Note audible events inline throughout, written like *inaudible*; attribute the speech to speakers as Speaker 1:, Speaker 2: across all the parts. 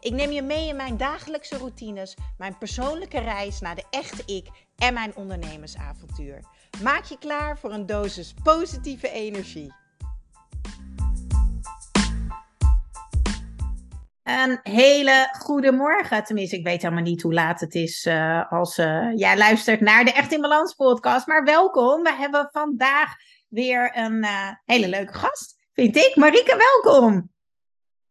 Speaker 1: Ik neem je mee in mijn dagelijkse routines, mijn persoonlijke reis naar de echte ik en mijn ondernemersavontuur. Maak je klaar voor een dosis positieve energie. Een hele goede morgen. Tenminste, ik weet helemaal niet hoe laat het is uh, als uh, jij luistert naar de Echt in Balans podcast. Maar welkom. We hebben vandaag weer een uh, hele leuke gast, vind ik. Marike, welkom.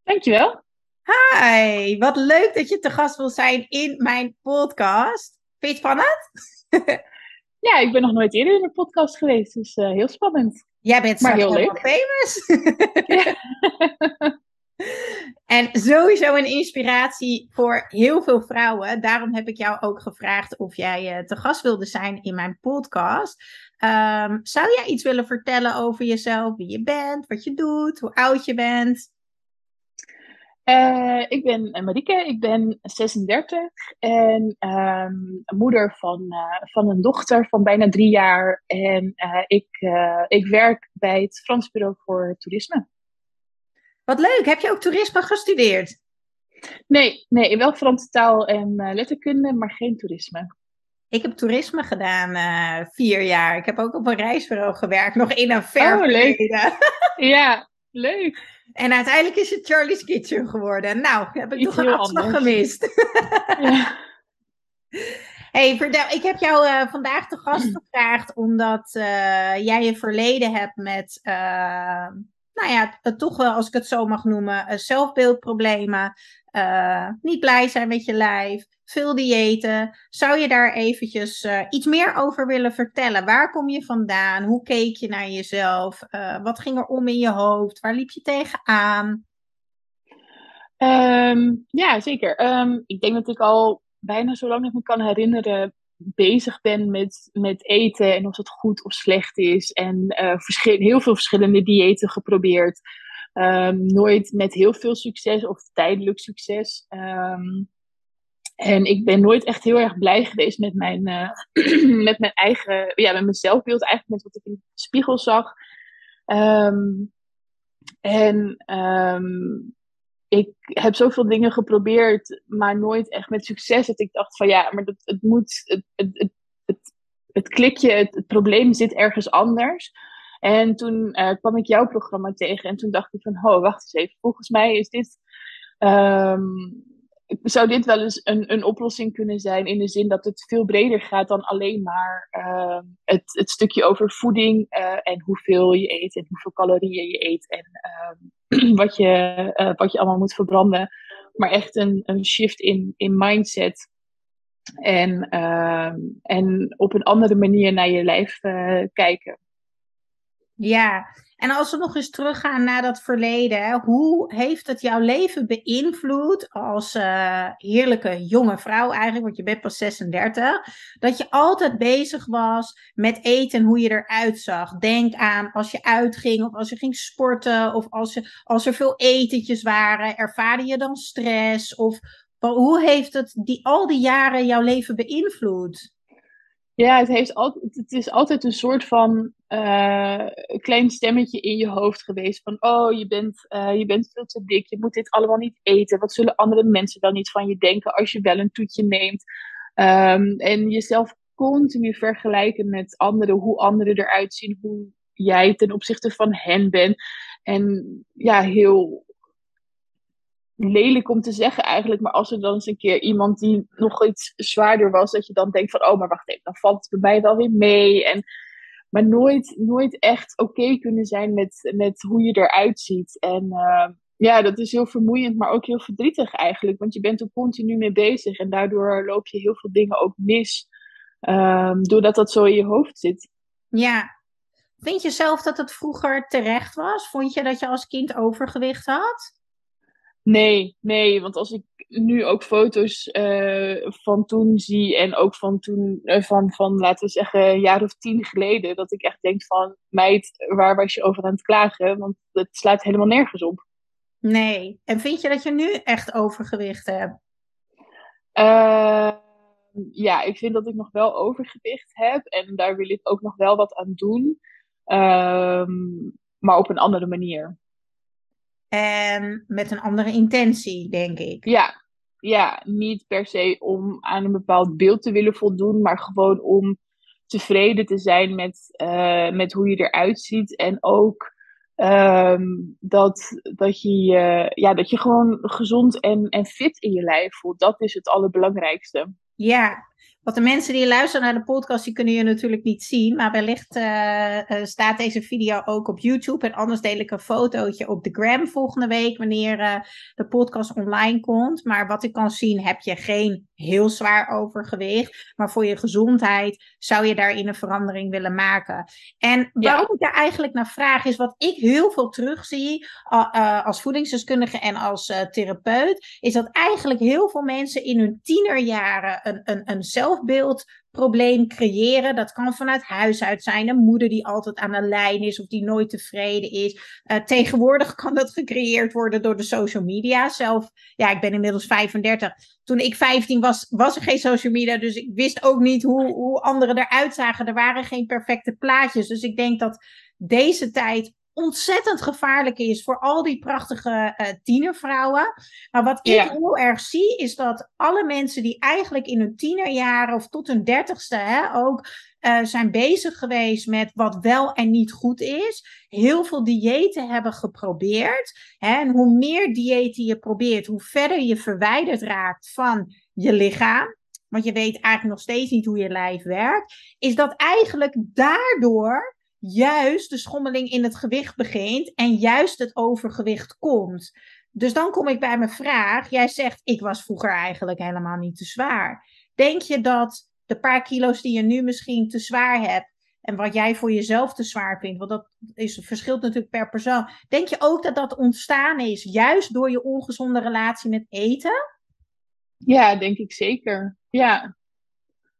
Speaker 2: Dankjewel.
Speaker 1: Hi, wat leuk dat je te gast wil zijn in mijn podcast. Vind je het spannend? *laughs*
Speaker 2: ja, ik ben nog nooit eerder in een podcast geweest, dus uh, heel spannend.
Speaker 1: Jij bent maar heel leuk. famous. *laughs* *laughs* en sowieso een inspiratie voor heel veel vrouwen. Daarom heb ik jou ook gevraagd of jij uh, te gast wilde zijn in mijn podcast. Um, zou jij iets willen vertellen over jezelf, wie je bent, wat je doet, hoe oud je bent?
Speaker 2: Uh, ik ben Marieke, ik ben 36 en um, moeder van, uh, van een dochter van bijna drie jaar. En uh, ik, ik werk bij het Frans Bureau voor Toerisme.
Speaker 1: Wat leuk, heb je ook toerisme gestudeerd?
Speaker 2: Nee, nee wel Franse taal en letterkunde, maar geen toerisme.
Speaker 1: Ik heb toerisme gedaan vier jaar. Ik heb ook op een reisbureau gewerkt, nog in een ver
Speaker 2: oh, leuk. *laughs* ja, leuk.
Speaker 1: En uiteindelijk is het Charlie's Kitchen geworden. Nou, heb ik Iets toch een afslag gemist. ja. *laughs* Hey, vertel, ik heb jou uh, vandaag te gast gevraagd omdat uh, jij een verleden hebt met, uh, nou ja, toch wel, als ik het zo mag noemen, zelfbeeldproblemen. niet blij zijn met je lijf, veel diëten. Zou je daar eventjes uh, iets meer over willen vertellen? Waar kom je vandaan? Hoe keek je naar jezelf? Wat ging er om in je hoofd? Waar liep je tegenaan?
Speaker 2: Um, ja, zeker. Um, ik denk dat ik al bijna zo lang ik me kan herinneren bezig ben met, met eten en of het goed of slecht is. En uh, verschil, heel veel verschillende diëten geprobeerd. Um, nooit met heel veel succes of tijdelijk succes. Um, en ik ben nooit echt heel erg blij geweest met mijn, uh, *clears throat* met mijn eigen, ja, met mijn zelfbeeld, eigenlijk met wat ik in de spiegel zag. Um, en ik heb zoveel dingen geprobeerd, maar nooit echt met succes. Dat ik dacht van ja, maar dat, het moet, het, het, het, het, klikje, het, probleem zit ergens anders. En toen uh, kwam ik jouw programma tegen en toen dacht ik van, oh, wacht eens even. Volgens mij is dit, um, zou dit wel eens een, een oplossing kunnen zijn in de zin dat het veel breder gaat dan alleen maar uh, het, het stukje over voeding uh, en hoeveel je eet en hoeveel calorieën je eet en uh, *clears throat* wat, je, uh, wat je allemaal moet verbranden. Maar echt een, een shift in, in mindset en, en op een andere manier naar je lijf kijken.
Speaker 1: Ja, en als we nog eens teruggaan naar dat verleden, hoe heeft het jouw leven beïnvloed als uh, heerlijke jonge vrouw eigenlijk, want je bent pas 36, dat je altijd bezig was met eten en hoe je eruit zag? Denk aan als je uitging of als je ging sporten of als er veel etentjes waren, ervaarde je dan stress? Of hoe heeft het die, al die jaren jouw leven beïnvloed?
Speaker 2: Ja, het, heeft altijd, het is altijd een soort van uh, klein stemmetje in je hoofd geweest. Van, oh, je bent, uh, je bent veel te dik, je moet dit allemaal niet eten. Wat zullen andere mensen dan niet van je denken als je wel een toetje neemt? Um, en jezelf continu vergelijken met anderen, hoe anderen eruit zien, hoe jij ten opzichte van hen bent. En ja, heel lelijk om te zeggen eigenlijk, maar als er dan eens een keer iemand die nog iets zwaarder was, dat je dan denkt van, oh, maar wacht even, dan valt het bij mij wel weer mee. En, maar nooit, nooit echt oké kunnen zijn met, met hoe je eruit ziet. En uh, ja, dat is heel vermoeiend, maar ook heel verdrietig eigenlijk, want je bent er continu mee bezig en daardoor loop je heel veel dingen ook mis, um, doordat dat zo in je hoofd zit.
Speaker 1: Ja. Vind je zelf dat het vroeger terecht was? Vond je dat je als kind overgewicht had?
Speaker 2: Nee, nee, want als ik nu ook foto's uh, van toen zie en ook van toen, uh, van, van laten we zeggen, een jaar of tien geleden, dat ik echt denk van, meid, waar was je over aan het klagen? Want het slaat helemaal nergens op.
Speaker 1: Nee, en vind je dat je nu echt overgewicht hebt?
Speaker 2: Uh, ja, ik vind dat ik nog wel overgewicht heb en daar wil ik ook nog wel wat aan doen, um, maar op een andere manier.
Speaker 1: En met een andere intentie, denk ik.
Speaker 2: Ja, ja, niet per se om aan een bepaald beeld te willen voldoen, maar gewoon om tevreden te zijn met, uh, met hoe je eruit ziet. En ook um, dat, dat, je, uh, ja, dat je gewoon gezond en, en fit in je lijf voelt. Dat is het allerbelangrijkste.
Speaker 1: Ja, wat de mensen die luisteren naar de podcast, die kunnen je natuurlijk niet zien. Maar wellicht uh, uh, staat deze video ook op YouTube. En anders deel ik een fotootje op de gram volgende week, wanneer uh, de podcast online komt. Maar wat ik kan zien, heb je geen heel zwaar overgewicht. Maar voor je gezondheid zou je daarin een verandering willen maken. En waarom ja. ik daar eigenlijk naar vraag, is wat ik heel veel terugzie als voedingsdeskundige en als therapeut. Is dat eigenlijk heel veel mensen in hun tienerjaren een, een, een zelf zelfbeeldprobleem creëren. Dat kan vanuit huis uit zijn. Een moeder die altijd aan de lijn is of die nooit tevreden is. Uh, tegenwoordig kan dat gecreëerd worden door de social media. Zelf, ja, ik ben inmiddels 35. Toen ik 15 was, was er geen social media. Dus ik wist ook niet hoe, hoe anderen eruit zagen. Er waren geen perfecte plaatjes. Dus ik denk dat deze tijd ontzettend gevaarlijk is voor al die prachtige uh, tienervrouwen. Maar wat ik ja. heel erg zie, is dat alle mensen die eigenlijk in hun tienerjaren of tot hun dertigste hè, ook uh, zijn bezig geweest met wat wel en niet goed is, heel veel diëten hebben geprobeerd. Hè, en hoe meer diëten je probeert, hoe verder je verwijderd raakt van je lichaam. Want je weet eigenlijk nog steeds niet hoe je lijf werkt. Is dat eigenlijk daardoor juist de schommeling in het gewicht begint en juist het overgewicht komt. Dus dan kom ik bij mijn vraag. Jij zegt, ik was vroeger eigenlijk helemaal niet te zwaar. Denk je dat de paar kilo's die je nu misschien te zwaar hebt, en wat jij voor jezelf te zwaar vindt, want dat is, verschilt natuurlijk per persoon. Denk je ook dat dat ontstaan is juist door je ongezonde relatie met eten?
Speaker 2: Ja, denk ik zeker. Ja.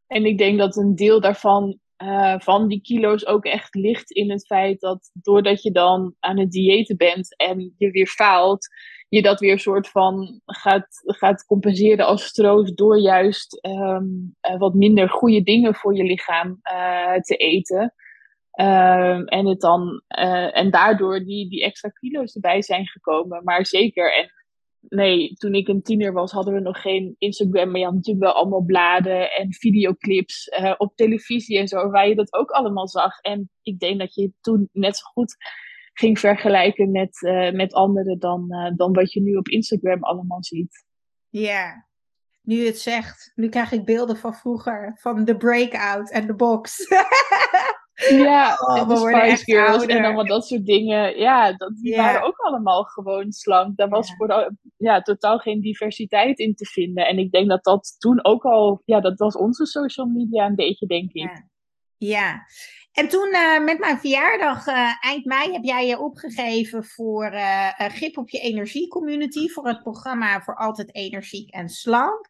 Speaker 2: En ik denk dat een deel daarvan uh, van die kilo's ook echt ligt in het feit dat doordat je dan aan het diëten bent en je weer faalt, je dat weer soort van gaat, gaat compenseren als troost door juist um, uh, wat minder goede dingen voor je lichaam uh, te eten. Um, en, het dan, en daardoor die, die extra kilo's erbij zijn gekomen. Maar zeker, en nee, toen ik een tiener was, hadden we nog geen Instagram. Maar je had natuurlijk wel allemaal bladen en videoclips uh, op televisie en zo, waar je dat ook allemaal zag. En ik denk dat je toen net zo goed ging vergelijken met, uh, met anderen dan, uh, dan wat je nu op Instagram allemaal ziet.
Speaker 1: Ja, nu het zegt, nu krijg ik beelden van vroeger, van de breakout en de box. *laughs*
Speaker 2: Ja, oh, en de Spice Girls en allemaal dat soort dingen. Ja, dat, die yeah. waren ook allemaal gewoon slank. Daar was yeah. voor ja, totaal geen diversiteit in te vinden. En ik denk dat dat toen ook al, ja, dat was onze social media een beetje, denk ik.
Speaker 1: Ja, ja. En toen uh, met mijn verjaardag uh, eind mei heb jij je opgegeven voor uh, Grip op je Energie Community. Voor het programma voor altijd energiek en slank.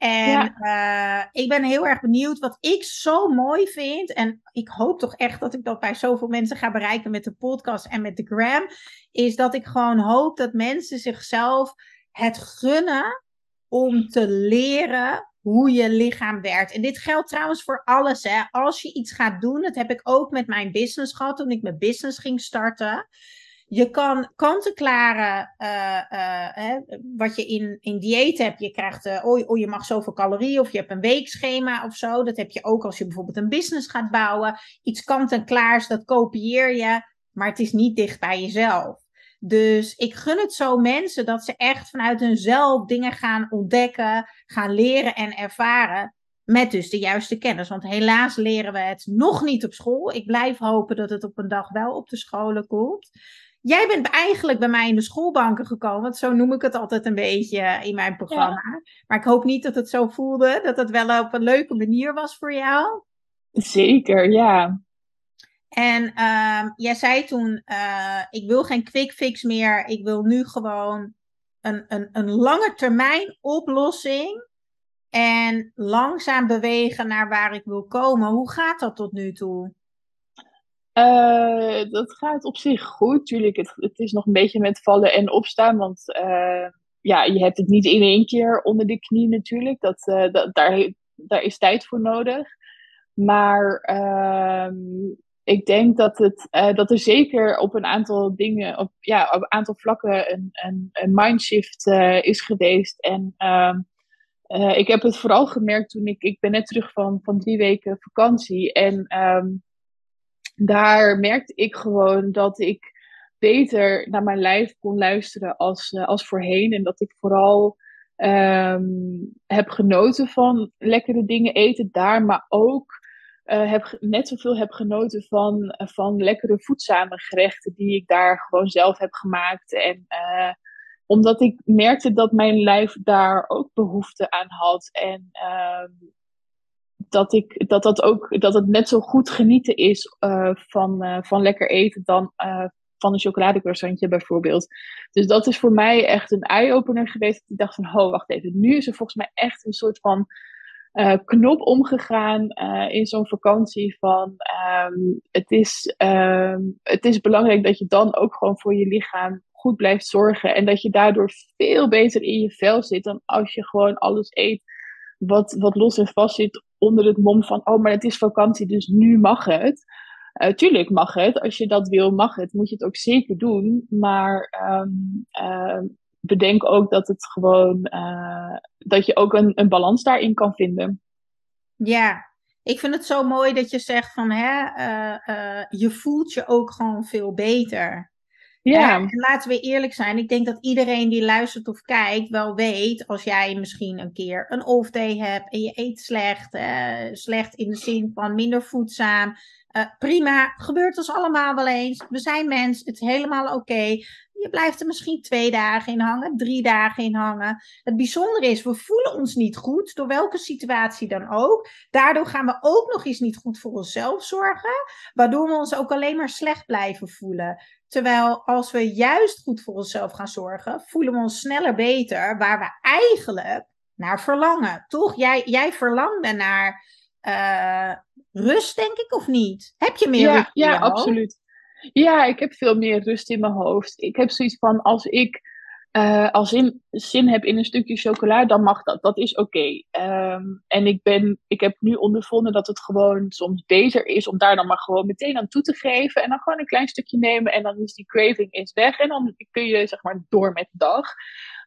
Speaker 1: En uh, ik ben heel erg benieuwd wat ik zo mooi vind. En ik hoop toch echt dat ik dat bij zoveel mensen ga bereiken met de podcast en met de gram. Is dat ik gewoon hoop dat mensen zichzelf het gunnen om te leren hoe je lichaam werkt. En dit geldt trouwens voor alles. Hè. Als je iets gaat doen, dat heb ik ook met mijn business gehad toen ik mijn business ging starten. Je kan kant-en-klare, uh, uh, wat je in, in dieet hebt. Je krijgt, uh, oh, oh, je mag zoveel calorieën of je hebt een weekschema of zo. Dat heb je ook als je bijvoorbeeld een business gaat bouwen. Iets kant-en-klaars, dat kopieer je, maar het is niet dicht bij jezelf. Dus ik gun het zo mensen dat ze echt vanuit hunzelf dingen gaan ontdekken, gaan leren en ervaren. Met dus de juiste kennis. Want helaas leren we het nog niet op school. Ik blijf hopen dat het op een dag wel op de scholen komt. Jij bent eigenlijk bij mij in de schoolbanken gekomen. Want zo noem ik het altijd een beetje in mijn programma. Ja. Maar ik hoop niet dat het zo voelde. Dat het wel op een leuke manier was voor jou.
Speaker 2: Zeker, ja.
Speaker 1: En uh, jij zei toen, uh, ik wil geen quick fix meer. Ik wil nu gewoon een, een, een lange termijn oplossing en langzaam bewegen naar waar ik wil komen. Hoe gaat dat tot nu toe?
Speaker 2: Uh, dat gaat op zich goed. Tuurlijk, het, het, is nog een beetje met vallen en opstaan. Want uh, ja, je hebt het niet in één keer onder de knie natuurlijk. Dat, uh, dat, daar, daar is tijd voor nodig. Maar ehm, ik denk dat, het, dat er zeker op een aantal dingen, op, ja, op een aantal vlakken een, een, mindshift is geweest. En ehm, ik heb het vooral gemerkt toen ik, ik ben net terug van, van drie weken vakantie. En um, daar merkte ik gewoon dat ik beter naar mijn lijf kon luisteren als, uh, als voorheen. En dat ik vooral um, heb genoten van lekkere dingen eten daar, maar ook uh, heb net zoveel heb genoten van, uh, van lekkere voedzame gerechten die ik daar gewoon zelf heb gemaakt. En omdat ik merkte dat mijn lijf daar ook behoefte aan had. En ehm, dat, ik, dat, dat, ook, dat het net zo goed genieten is uh, van, uh, van lekker eten dan uh, van een chocoladecroissantje bijvoorbeeld. Dus dat is voor mij echt een eye-opener geweest. Ik dacht van, oh, wacht even. Nu is er volgens mij echt een soort van knop omgegaan in zo'n vakantie van... Um, het, is, um, het is belangrijk dat je dan ook gewoon voor je lichaam goed blijft zorgen. En dat je daardoor veel beter in je vel zit dan als je gewoon alles eet wat, wat los en vast zit onder het mom van, oh, maar het is vakantie, dus nu mag het. Uh, tuurlijk mag het. Als je dat wil, mag het. Moet je het ook zeker doen. Maar um, uh, bedenk ook dat het gewoon uh, dat je ook een, een balans daarin kan vinden.
Speaker 1: Ja, ik vind het zo mooi dat je zegt van hè, je voelt je ook gewoon veel beter. Ja. En laten we eerlijk zijn, ik denk dat iedereen die luistert of kijkt wel weet, als jij misschien een keer een off day hebt en je eet slecht, uh, slecht in de zin van minder voedzaam, uh, prima, gebeurt ons allemaal wel eens. We zijn mens, het is helemaal oké. Je blijft er misschien twee dagen in hangen, drie dagen in hangen. Het bijzondere is, we voelen ons niet goed, door welke situatie dan ook. Daardoor gaan we ook nog eens niet goed voor onszelf zorgen, waardoor we ons ook alleen maar slecht blijven voelen. Terwijl als we juist goed voor onszelf gaan zorgen, voelen we ons sneller beter, waar we eigenlijk naar verlangen. Toch? Jij, jij verlangde naar uh, rust, denk ik, of niet? Heb je meer
Speaker 2: ja,
Speaker 1: rust?
Speaker 2: Ja, absoluut. Ja, ik heb veel meer rust in mijn hoofd. Ik heb zoiets van, als ik uh, als in, zin heb in een stukje chocola, dan mag dat. Dat is oké. Um, en ik, ben, ik heb nu ondervonden dat het gewoon soms beter is om daar dan maar gewoon meteen aan toe te geven. En dan gewoon een klein stukje nemen en dan is die craving is weg. En dan kun je zeg maar door met de dag.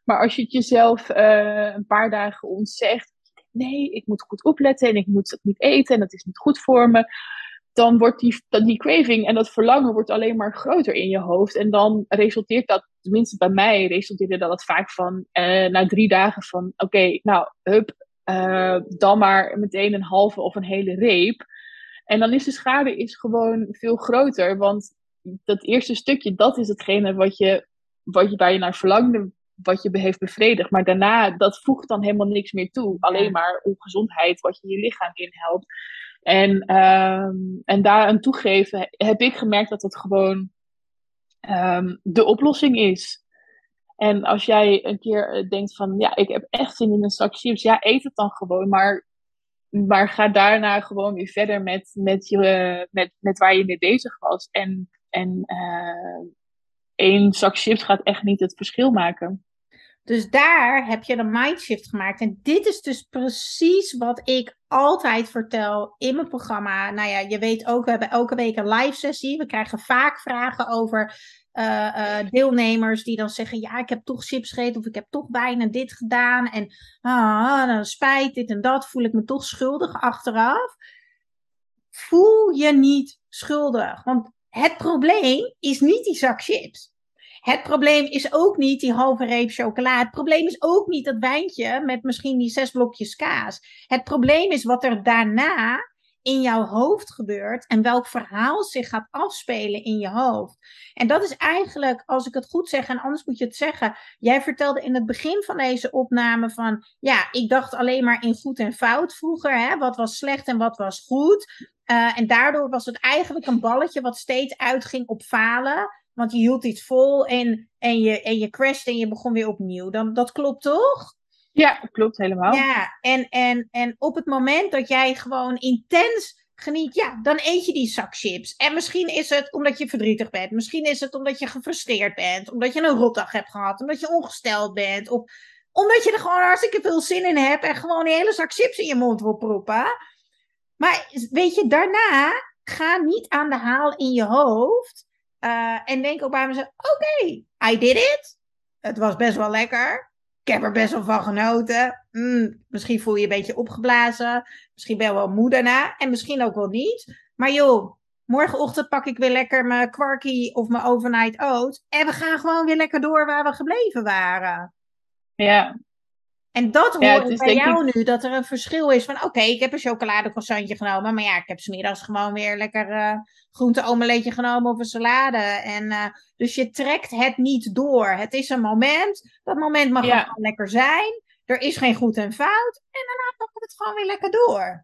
Speaker 2: Maar als je het jezelf uh, een paar dagen ontzegt. Nee, ik moet goed opletten en ik moet het niet eten en dat is niet goed voor me dan wordt die, die craving en dat verlangen wordt alleen maar groter in je hoofd. En dan resulteert dat, tenminste bij mij, resulteerde dat vaak van uh, na drie dagen van oké, okay, nou, hup, uh, dan maar meteen een halve of een hele reep. En dan is de schade is gewoon veel groter. Want dat eerste stukje, dat is hetgene wat je, wat je, waar je naar verlangde, wat je heeft bevredigd. Maar daarna, dat voegt dan helemaal niks meer toe. Alleen maar ongezondheid, wat je je lichaam inhelpt. En, um, en daaraan toegeven heb ik gemerkt dat het gewoon um, de oplossing is. En als jij een keer eh, denkt van, ja, ik heb echt zin in een zak chips, ja, eet het dan gewoon. Maar, maar ga daarna gewoon weer verder met, met, je, met, met waar je mee bezig was. En, en uh, één zak chips gaat echt niet het verschil maken.
Speaker 1: Dus daar heb je een mindshift gemaakt. En dit is dus precies wat ik altijd vertel in mijn programma. Nou ja, je weet ook, we hebben elke week een live sessie. We krijgen vaak vragen over uh, uh, deelnemers die dan zeggen: Ja, ik heb toch chips gegeten of ik heb toch bijna dit gedaan. En ah, dan spijt dit en dat. Voel ik me toch schuldig achteraf. Voel je niet schuldig. Want het probleem is niet die zak chips. Het probleem is ook niet die halve reep chocola. Het probleem is ook niet dat wijntje met misschien die zes blokjes kaas. Het probleem is wat er daarna in jouw hoofd gebeurt en welk verhaal zich gaat afspelen in je hoofd. En dat is eigenlijk, als ik het goed zeg, en anders moet je het zeggen. Jij vertelde in het begin van deze opname van, ja, ik dacht alleen maar in goed en fout vroeger. Hè? Wat was slecht en wat was goed. Uh, en daardoor was het eigenlijk een balletje wat steeds uitging op falen want je hield iets vol en, en, je, en je crasht en je begon weer opnieuw. Dan, dat klopt toch?
Speaker 2: Ja, klopt helemaal.
Speaker 1: Ja, en, en, en op het moment dat jij gewoon intens geniet, ja, dan eet je die zak chips. En misschien is het omdat je verdrietig bent. Misschien is het omdat je gefrustreerd bent. Omdat je een rotdag hebt gehad. Omdat je ongesteld bent. Of omdat je er gewoon hartstikke veel zin in hebt. En gewoon een hele zak chips in je mond wil proppen. Maar weet je, daarna ga niet aan de haal in je hoofd. Uh, en denk ook bij mezelf: oké, I did it. Het was best wel lekker. Ik heb er best wel van genoten. Mm, misschien voel je je een beetje opgeblazen. Misschien ben je wel moe daarna. En misschien ook wel niet. Maar joh, morgenochtend pak ik weer lekker mijn kwarkie of mijn overnight oat. En we gaan gewoon weer lekker door waar we gebleven waren.
Speaker 2: Ja,
Speaker 1: en dat hoor ik bij jou nu, dat er een verschil is van... oké, ik heb een chocoladecroissantje genomen... maar ja, ik heb smiddags gewoon weer lekker uh, groente genomen of een salade. En, uh, dus je trekt het niet door. Het is een moment. Dat moment mag ja. gewoon lekker zijn. Er is geen goed en fout. En daarna pakken we het gewoon weer lekker door.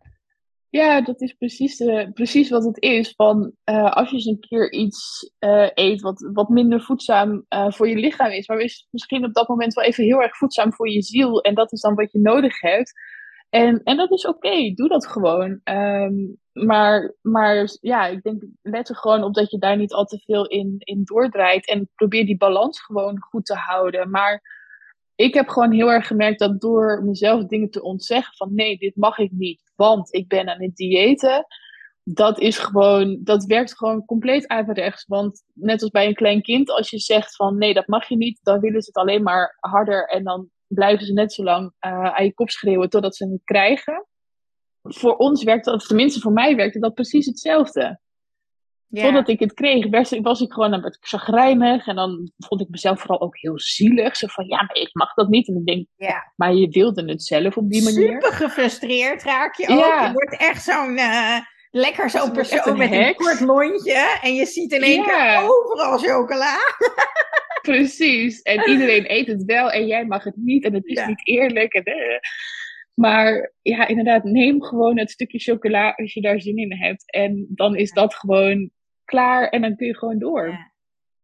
Speaker 2: Ja, dat is precies, de, precies wat het is. Van, uh, als je eens een keer iets uh, eet wat, wat minder voedzaam voor je lichaam is, maar is misschien op dat moment wel even heel erg voedzaam voor je ziel. En dat is dan wat je nodig hebt. En, en dat is oké, doe dat gewoon. Um, maar, maar ja, ik denk, let er gewoon op dat je daar niet al te veel in, in doordraait. En probeer die balans gewoon goed te houden. Maar ik heb gewoon heel erg gemerkt dat door mezelf dingen te ontzeggen van nee, dit mag ik niet, want ik ben aan het diëten. Dat is gewoon, dat werkt gewoon compleet averechts. Want net als bij een klein kind, als je zegt van nee, dat mag je niet, dan willen ze het alleen maar harder en dan blijven ze net zo lang uh, aan je kop schreeuwen totdat ze het krijgen. Voor ons werkt dat, tenminste voor mij werkte dat precies hetzelfde. Ja. Totdat ik het kreeg, was, was ik gewoon een beetje chagrijnig. En dan vond ik mezelf vooral ook heel zielig. Zo van, ja, maar ik mag dat niet. En ik denk, ja. maar je wilde het zelf op die manier.
Speaker 1: Super gefrustreerd raak je ook. Je wordt echt zo'n... Uh, lekker zo'n persoon met een kort lontje. En je ziet in één keer overal chocola. *laughs*
Speaker 2: Precies. En iedereen eet het wel en jij mag het niet. En het is niet eerlijk. En, uh. Maar ja, inderdaad, neem gewoon het stukje chocola als je daar zin in hebt. En dan is dat gewoon klaar en dan kun je gewoon door.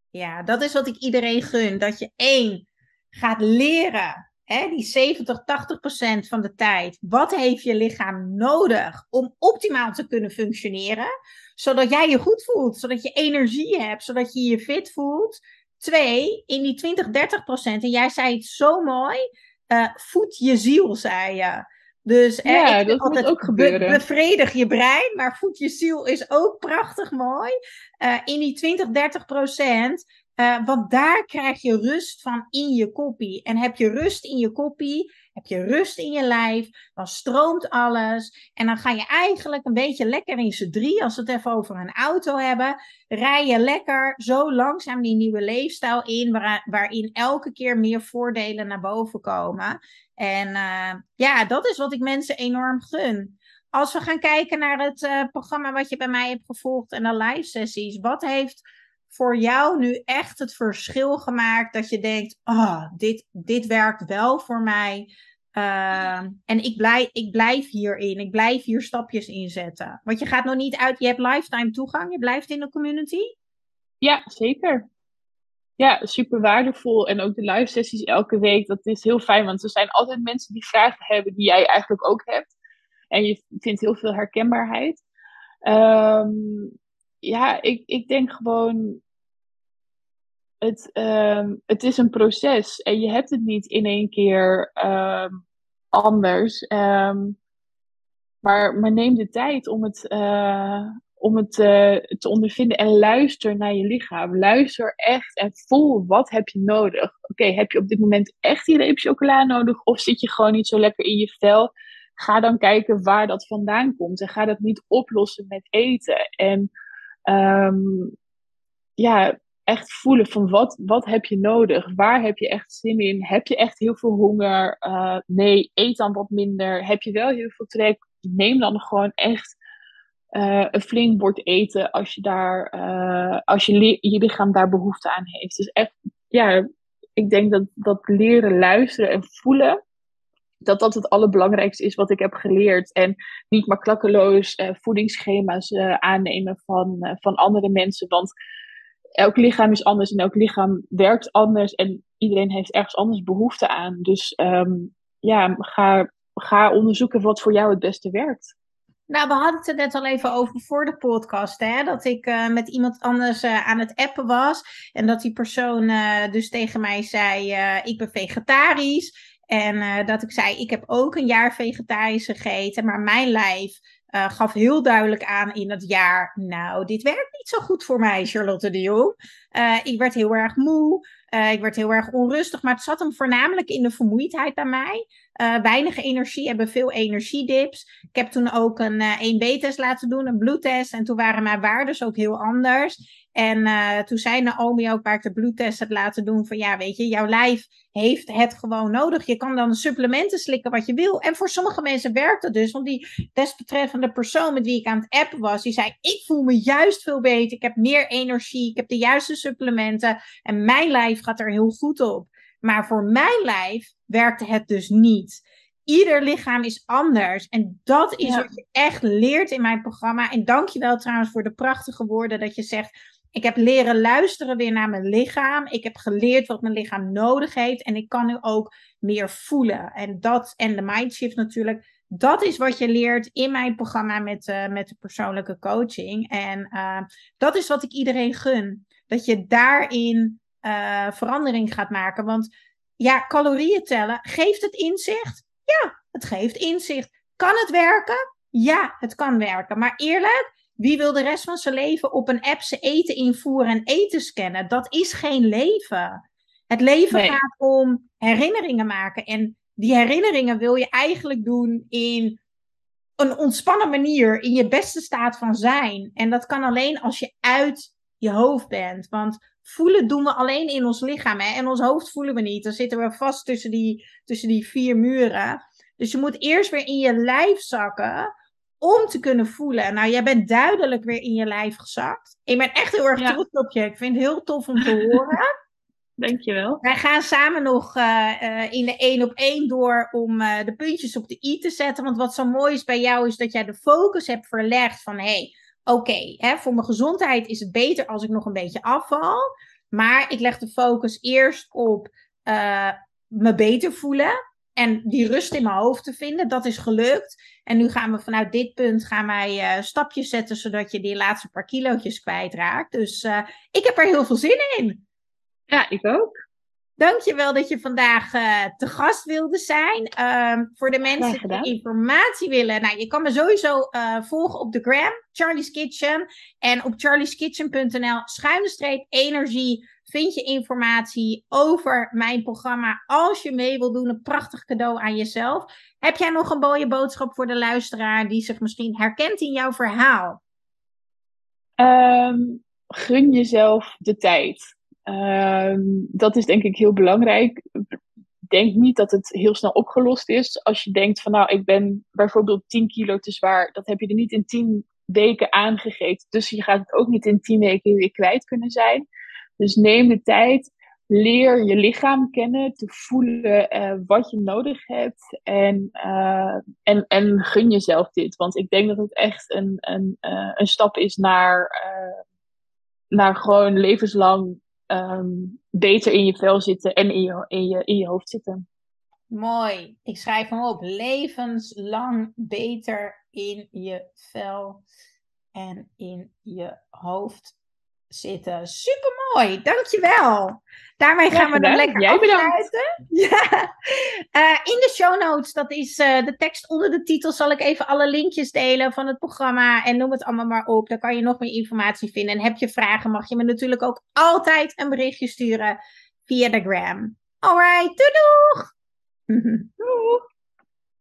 Speaker 1: Ja, dat is wat ik iedereen gun. Dat je één gaat leren, hè, die 70, 80 procent van de tijd. Wat heeft je lichaam nodig om optimaal te kunnen functioneren? Zodat jij je goed voelt, zodat je energie hebt, zodat je je fit voelt. Twee, in die 20, 30 procent, en jij zei het zo mooi, uh, voed je ziel, zei je. Dus
Speaker 2: ja, dat moet ook gebeuren.
Speaker 1: bevredig je brein, maar voed je ziel is ook prachtig mooi. Uh, in die 20, 30 procent. Uh, want daar krijg je rust van in je koppie. En heb je rust in je koppie, heb je rust in je lijf, dan stroomt alles. En dan ga je eigenlijk een beetje lekker in z'n drie, als we het even over een auto hebben. Rij je lekker zo langzaam die nieuwe leefstijl in, waarin elke keer meer voordelen naar boven komen. En uh, ja, dat is wat ik mensen enorm gun. Als we gaan kijken naar het uh, programma wat je bij mij hebt gevolgd en de live sessies, wat heeft voor jou nu echt het verschil gemaakt dat je denkt, oh, dit, dit werkt wel voor mij. Uh, en ik blijf, ik blijf hierin. Ik blijf hier stapjes inzetten. Want je gaat nog niet uit. Je hebt lifetime toegang. Je blijft in de community.
Speaker 2: Ja, zeker ja, super waardevol. En ook de live sessies elke week, dat is heel fijn. Want er zijn altijd mensen die vragen hebben die jij eigenlijk ook hebt. En je vindt heel veel herkenbaarheid. Um, ja, ik, ik denk gewoon. Het, um, het is een proces en je hebt het niet in één keer um, anders. maar, maar neem de tijd om het, uh, om het uh, te ondervinden. En luister naar je lichaam. Luister echt en voel wat heb je nodig. Oké, heb je op dit moment echt die reep chocola nodig? Of zit je gewoon niet zo lekker in je vel? Ga dan kijken waar dat vandaan komt. En ga dat niet oplossen met eten. En um, ja, echt voelen van wat, wat heb je nodig? Waar heb je echt zin in? Heb je echt heel veel honger? Uh, nee, eet dan wat minder. Heb je wel heel veel trek? Neem dan gewoon echt uh, een flink bord eten als je, daar, uh, als je, je lichaam daar behoefte aan heeft. Dus echt, ja, ik denk dat, dat leren luisteren en voelen, dat dat het allerbelangrijkste is wat ik heb geleerd. En niet maar klakkeloos uh, voedingsschema's aannemen van, van andere mensen. Want elk lichaam is anders en elk lichaam werkt anders en iedereen heeft ergens anders behoefte aan. Dus ehm, ja, ga, ga onderzoeken wat voor jou het beste werkt.
Speaker 1: Nou, we hadden het er net al even over voor de podcast, hè? dat ik met iemand anders aan het appen was en dat die persoon dus tegen mij zei, ik ben vegetarisch. En dat ik zei, ik heb ook een jaar vegetarisch gegeten, maar mijn lijf uh, gaf heel duidelijk aan in het jaar, nou, dit werkt niet zo goed voor mij, Charlotte de Jong. Uh, ik werd heel erg moe, ik werd heel erg onrustig, maar het zat hem voornamelijk in de vermoeidheid bij mij. weinig energie, hebben veel energiedips. Ik heb toen ook een 1B-test laten doen, een bloedtest, en toen waren mijn waarden ook heel anders. En uh, toen zei Naomi ook, waar ik de bloedtest heb laten doen, van ja, weet je, jouw lijf heeft het gewoon nodig. Je kan dan supplementen slikken wat je wil. En voor sommige mensen werkt het dus. Want die desbetreffende persoon met wie ik aan het appen was, die zei, ik voel me juist veel beter. Ik heb meer energie, ik heb de juiste supplementen. En mijn lijf gaat er heel goed op. Maar voor mijn lijf werkte het dus niet. Ieder lichaam is anders. En dat is wat je echt leert in mijn programma. En dank je wel trouwens voor de prachtige woorden dat je zegt ik heb leren luisteren weer naar mijn lichaam. Ik heb geleerd wat mijn lichaam nodig heeft. En ik kan nu ook meer voelen. En dat en de mindshift natuurlijk. Dat is wat je leert in mijn programma met, uh, met de persoonlijke coaching. En uh, dat is wat ik iedereen gun. Dat je daarin uh, verandering gaat maken. Want ja, calorieën tellen, geeft het inzicht? Ja, het geeft inzicht. Kan het werken? Ja, het kan werken. Maar eerlijk, wie wil de rest van zijn leven op een app zijn eten invoeren en eten scannen? Dat is geen leven. Het leven gaat om herinneringen maken. En die herinneringen wil je eigenlijk doen in een ontspannen manier, in je beste staat van zijn. En dat kan alleen als je uit je hoofd bent. Want voelen doen we alleen in ons lichaam. Hè? En ons hoofd voelen we niet. Dan zitten we vast tussen die, tussen die vier muren. Dus je moet eerst weer in je lijf zakken om te kunnen voelen. Nou, jij bent duidelijk weer in je lijf gezakt. Ik ben echt heel erg trots op je. Ik vind het heel tof om te horen. *laughs*
Speaker 2: Dankjewel.
Speaker 1: Wij gaan samen nog uh, uh, in de één op één door om uh, de puntjes op de i te zetten. Want wat zo mooi is bij jou is dat jij de focus hebt verlegd van... hé, hey, oké, okay, voor mijn gezondheid is het beter als ik nog een beetje afval. Maar ik leg de focus eerst op me beter voelen en die rust in mijn hoofd te vinden. Dat is gelukt. En nu gaan we vanuit dit punt gaan wij uh, stapjes zetten, zodat je die laatste paar kilootjes kwijtraakt. Dus uh, ik heb er heel veel zin in.
Speaker 2: Ja, ik ook.
Speaker 1: Dankjewel dat je vandaag uh, te gast wilde zijn. Uh, voor de mensen die informatie willen. Nou, je kan me sowieso volgen op de gram, Charlie's Kitchen. En op charlieskitchen.nl schuine streep energie vind je informatie over mijn programma. Als je mee wil doen, een prachtig cadeau aan jezelf. Heb jij nog een mooie boodschap voor de luisteraar die zich misschien herkent in jouw verhaal?
Speaker 2: Um, gun jezelf de tijd. Um, dat is denk ik heel belangrijk. Denk niet dat het heel snel opgelost is. Als je denkt van nou, ik ben bijvoorbeeld 10 kilo te zwaar. Dat heb je er niet in 10 weken aangegeten. Dus je gaat het ook niet in 10 weken weer kwijt kunnen zijn. Dus neem de tijd, leer je lichaam kennen, te voelen uh, wat je nodig hebt en, uh, en, en gun jezelf dit. Want ik denk dat het echt een, een, uh, een stap is naar, naar gewoon levenslang um, beter in je vel zitten en in je, in, je, in je hoofd zitten.
Speaker 1: Mooi. Ik schrijf hem op. Levenslang beter in je vel en in je hoofd zitten. Super mooi, dankjewel. Daarmee gaan we dan lekker Jij afsluiten. *laughs* Ja. Uh, in de show notes, dat is uh, de tekst onder de titel, zal ik even alle linkjes delen van het programma. En noem het allemaal maar op. Dan kan je nog meer informatie vinden. En heb je vragen, mag je me natuurlijk ook altijd een berichtje sturen via de gram. Alright, doei doeg! *laughs* doeg!